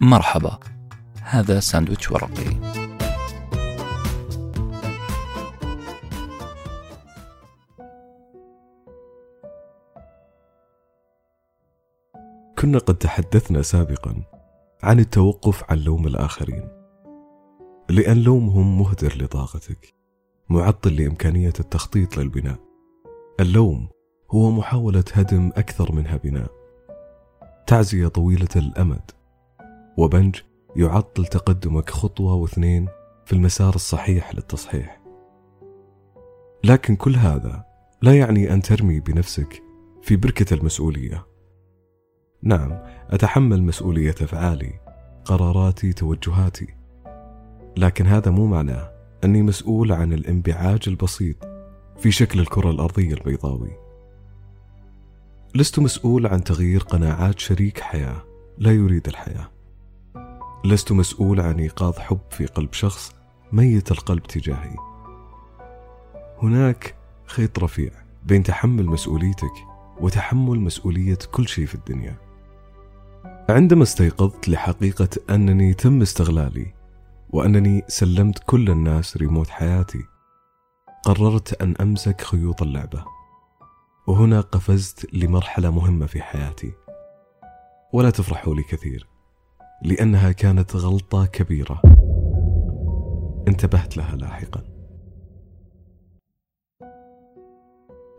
مرحبا. هذا ساندويتش ورقي. كنا قد تحدثنا سابقا عن التوقف عن لوم الآخرين لأن لومهم مهدر لطاقتك معطل لإمكانية التخطيط للبناء. اللوم هو محاولة هدم أكثر منها بناء تعزية طويلة الأمد. وبنج يعطل تقدمك خطوة واثنين في المسار الصحيح للتصحيح. لكن كل هذا لا يعني أن ترمي بنفسك في بركة المسؤولية. نعم أتحمل مسؤولية أفعالي قراراتي توجهاتي. لكن هذا مو معناه أني مسؤول عن الانبعاج البسيط في شكل الكرة الأرضية البيضاوي. لست مسؤول عن تغيير قناعات شريك حياة لا يريد الحياة. لست مسؤول عن إيقاظ حب في قلب شخص ميت القلب تجاهي. هناك خيط رفيع بين تحمل مسؤوليتك وتحمل مسؤولية كل شيء في الدنيا. عندما استيقظت لحقيقة أنني تم استغلالي وأنني سلمت كل الناس ريموت حياتي قررت أن أمسك خيوط اللعبة. وهنا قفزت لمرحلة مهمة في حياتي. ولا تفرحوا لي كثير لأنها كانت غلطة كبيرة. انتبهت لها لاحقا.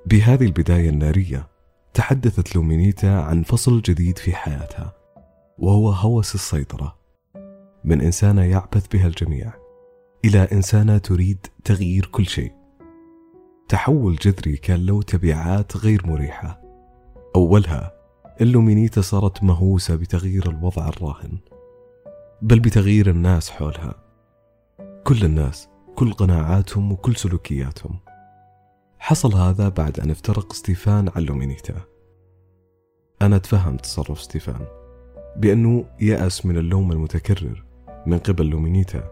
بهذه البداية النارية تحدثت لومينيتا عن فصل جديد في حياتها وهو هوس السيطرة. من إنسانة يعبث بها الجميع إلى إنسانة تريد تغيير كل شيء. تحول جذري كان له تبعات غير مريحة. أولها لومينيتا صارت مهووسة بتغيير الوضع الراهن بل بتغيير الناس حولها. كل الناس كل قناعاتهم وكل سلوكياتهم. حصل هذا بعد أن افترق ستيفان عن لومينيتا أنا تفهمت تصرف ستيفان بأنه يأس من اللوم المتكرر من قبل لومينيتا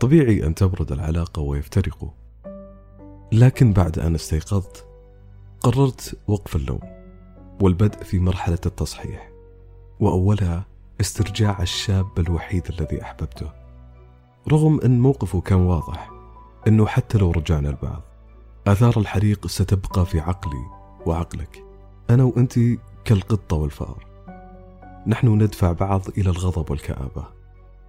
طبيعي أن تبرد العلاقة ويفترقوا. لكن بعد أن استيقظت قررت وقف اللوم. والبدء في مرحلة التصحيح وأولها استرجاع الشاب الوحيد الذي أحببته. رغم أن موقفه كان واضح أنه حتى لو رجعنا البعض آثار الحريق ستبقى في عقلي وعقلك أنا وأنت كالقطة والفأر. نحن ندفع بعض إلى الغضب والكآبة.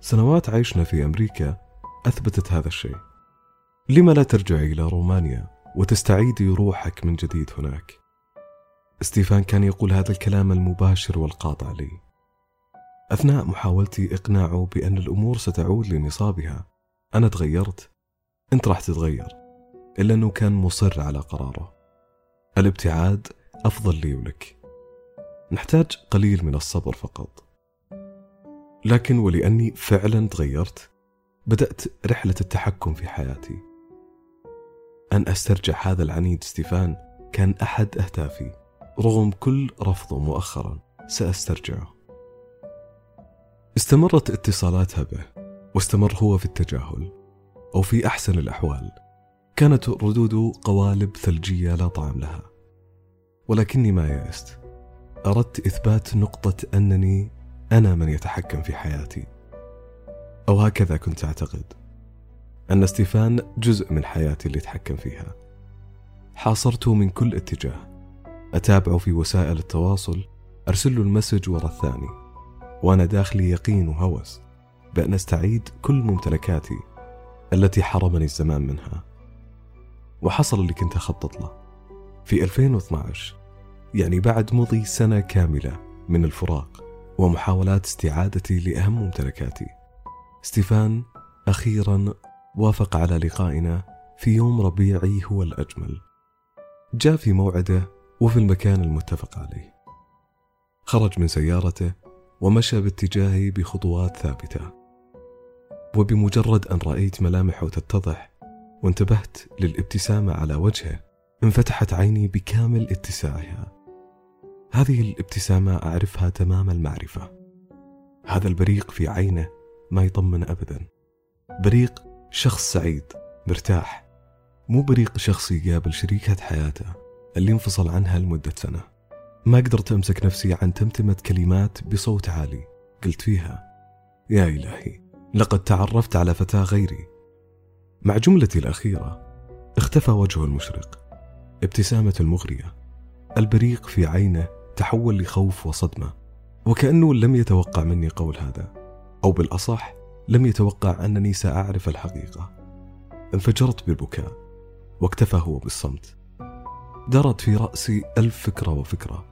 سنوات عيشنا في أمريكا أثبتت هذا الشيء. لما لا ترجعي إلى رومانيا وتستعيدي روحك من جديد هناك؟ ستيفان كان يقول هذا الكلام المباشر والقاطع لي. أثناء محاولتي إقناعه بأن الأمور ستعود لنصابها أنا تغيرت. أنت راح تتغير إلا أنه كان مصر على قراره. الابتعاد أفضل لي ولك. نحتاج قليل من الصبر فقط. لكن ولأني فعلا تغيرت بدأت رحلة التحكم في حياتي. أن أسترجع هذا العنيد ستيفان كان أحد أهدافي. رغم كل رفضه مؤخرا سأسترجعه. استمرت اتصالاتها به واستمر هو في التجاهل أو في أحسن الأحوال. كانت ردوده قوالب ثلجية لا طعم لها. ولكني ما يأست. أردت إثبات نقطة أنني أنا من يتحكم في حياتي. أو هكذا كنت أعتقد. أن ستيفان جزء من حياتي اللي يتحكم فيها. حاصرته من كل اتجاه. أتابعه في وسائل التواصل أرسل له المسج ورا الثاني. وأنا داخلي يقين وهوس بأن أستعيد كل ممتلكاتي التي حرمني الزمان منها. وحصل اللي كنت أخطط له. في 2012 يعني بعد مضي سنة كاملة من الفراق ومحاولات استعادتي لأهم ممتلكاتي. ستيفان أخيرا وافق على لقائنا في يوم ربيعي هو الأجمل. جاء في موعده وفي المكان المتفق عليه. خرج من سيارته ومشى باتجاهي بخطوات ثابتة. وبمجرد أن رأيت ملامحه تتضح وانتبهت للابتسامة على وجهه انفتحت عيني بكامل اتساعها. هذه الابتسامة أعرفها تمام المعرفة. هذا البريق في عينه ما يطمن ابدا. بريق شخص سعيد مرتاح مو بريق شخص يقابل شريكة حياته. اللي انفصل عنها لمدة سنة. ما قدرت أمسك نفسي عن تمتمة كلمات بصوت عالي. قلت فيها يا إلهي لقد تعرفت على فتاة غيري. مع جملتي الأخيرة اختفى وجهه المشرق. ابتسامة المغرية البريق في عينه تحول لخوف وصدمة. وكأنه لم يتوقع مني قول هذا. أو بالأصح لم يتوقع أنني سأعرف الحقيقة. انفجرت بالبكاء. واكتفى هو بالصمت. درت في رأسي ألف فكرة وفكرة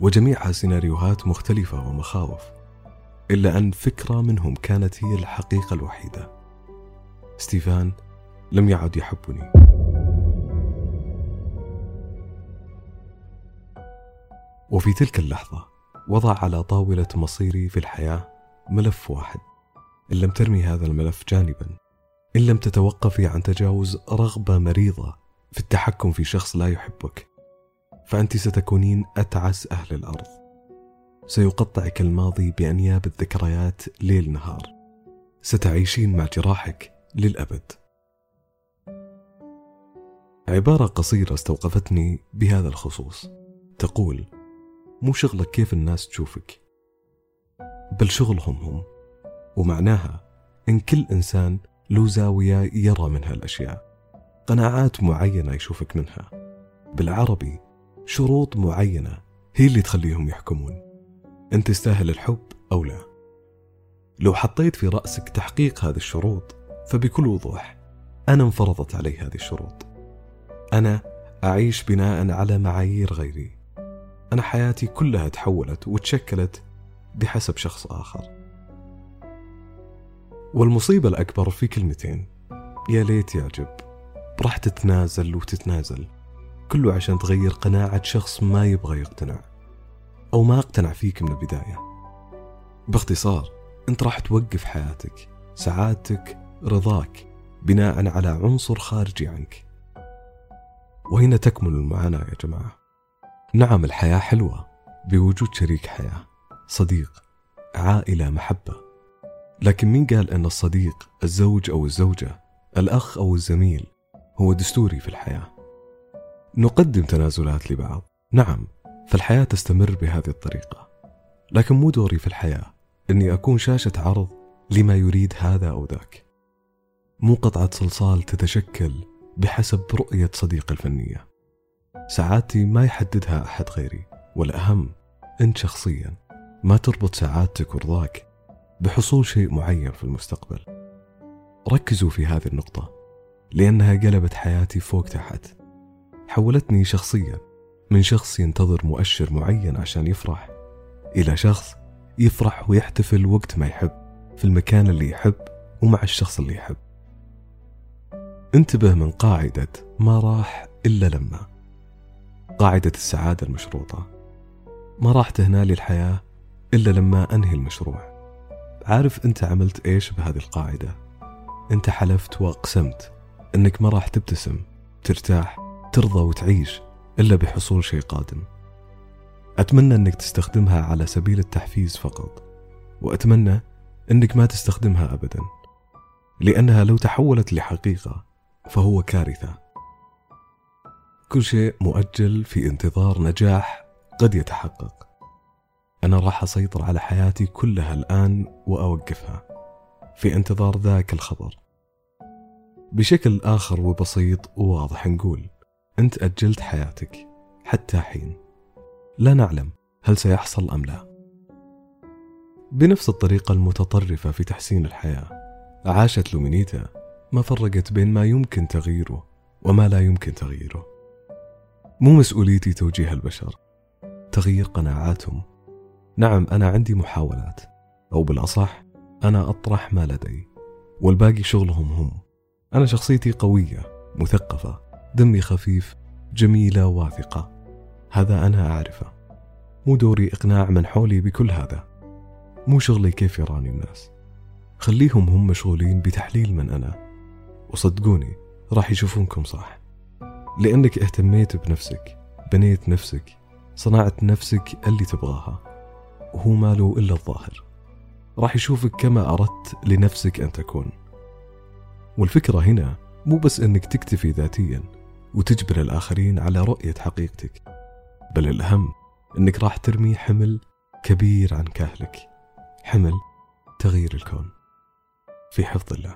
وجميعها سيناريوهات مختلفة ومخاوف إلا أن فكرة منهم كانت هي الحقيقة الوحيدة. ستيفان لم يعد يحبني. وفي تلك اللحظة وضع على طاولة مصيري في الحياة ملف واحد. إن لم ترمي هذا الملف جانبا إن لم تتوقفي عن تجاوز رغبة مريضة في التحكم في شخص لا يحبك فأنت ستكونين أتعس أهل الأرض. سيقطعك الماضي بأنياب الذكريات ليل نهار. ستعيشين مع جراحك للأبد. عبارة قصيرة استوقفتني بهذا الخصوص. تقول مو شغلك كيف الناس تشوفك بل شغلهم هم ومعناها إن كل إنسان له زاوية يرى منها الأشياء. قناعات معينة يشوفك منها. بالعربي شروط معينة هي اللي تخليهم يحكمون. أنت تستاهل الحب أو لا. لو حطيت في رأسك تحقيق هذه الشروط فبكل وضوح أنا انفرضت علي هذه الشروط. أنا أعيش بناء على معايير غيري. أنا حياتي كلها تحولت وتشكلت بحسب شخص آخر. والمصيبة الأكبر في كلمتين يا ليت يعجب. راح تتنازل وتتنازل كله عشان تغير قناعة شخص ما يبغى يقتنع أو ما أقتنع فيك من البداية. باختصار أنت راح توقف حياتك سعادتك رضاك بناء على عنصر خارجي عنك. وهنا تكمن المعاناة يا جماعة؟ نعم الحياة حلوة بوجود شريك حياة صديق عائلة محبة. لكن مين قال أن الصديق الزوج أو الزوجة الأخ أو الزميل هو دستوري في الحياة. نقدم تنازلات لبعض. نعم فالحياة تستمر بهذه الطريقة. لكن مو دوري في الحياة أني أكون شاشة عرض لما يريد هذا أو ذاك. مو قطعة صلصال تتشكل بحسب رؤية صديقي الفنية. سعادتي ما يحددها أحد غيري والأهم أنت شخصيا. ما تربط سعادتك ورضاك بحصول شيء معين في المستقبل. ركزوا في هذه النقطة. لأنها قلبت حياتي فوق تحت. حولتني شخصيا من شخص ينتظر مؤشر معين عشان يفرح إلى شخص يفرح ويحتفل وقت ما يحب في المكان اللي يحب ومع الشخص اللي يحب. انتبه من قاعدة ما راح إلا لما. قاعدة السعادة المشروطة. ما راح تهنالي الحياة إلا لما أنهي المشروع. عارف أنت عملت إيش بهذه القاعدة؟ أنت حلفت وأقسمت. أنك ما راح تبتسم ترتاح ترضى وتعيش إلا بحصول شيء قادم. أتمنى أنك تستخدمها على سبيل التحفيز فقط وأتمنى أنك ما تستخدمها أبدا لأنها لو تحولت لحقيقة فهو كارثة. كل شيء مؤجل في انتظار نجاح قد يتحقق. أنا راح أسيطر على حياتي كلها الآن وأوقفها في انتظار ذاك الخبر. بشكل آخر وبسيط وواضح نقول أنت أجلت حياتك حتى حين. لا نعلم هل سيحصل أم لا. بنفس الطريقة المتطرفة في تحسين الحياة عاشت لومينيتا ما فرقت بين ما يمكن تغييره وما لا يمكن تغييره. مو مسؤوليتي توجيه البشر تغيير قناعاتهم. نعم أنا عندي محاولات أو بالأصح أنا أطرح ما لدي والباقي شغلهم هم. أنا شخصيتي قوية مثقفة دمي خفيف جميلة واثقة. هذا أنا أعرفه. مو دوري إقناع من حولي بكل هذا. مو شغلي كيف يراني الناس. خليهم هم مشغولين بتحليل من أنا. وصدقوني راح يشوفونكم صح. لأنك اهتميت بنفسك بنيت نفسك صنعت نفسك اللي تبغاها. وهو ما له إلا الظاهر. راح يشوفك كما أردت لنفسك أن تكون. والفكرة هنا مو بس أنك تكتفي ذاتيا وتجبر الآخرين على رؤية حقيقتك بل الأهم أنك راح ترمي حمل كبير عن كاهلك حمل تغيير الكون. في حفظ الله.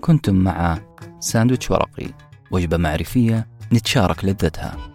كنتم مع ساندويتش ورقي وجبة معرفية نتشارك لذتها.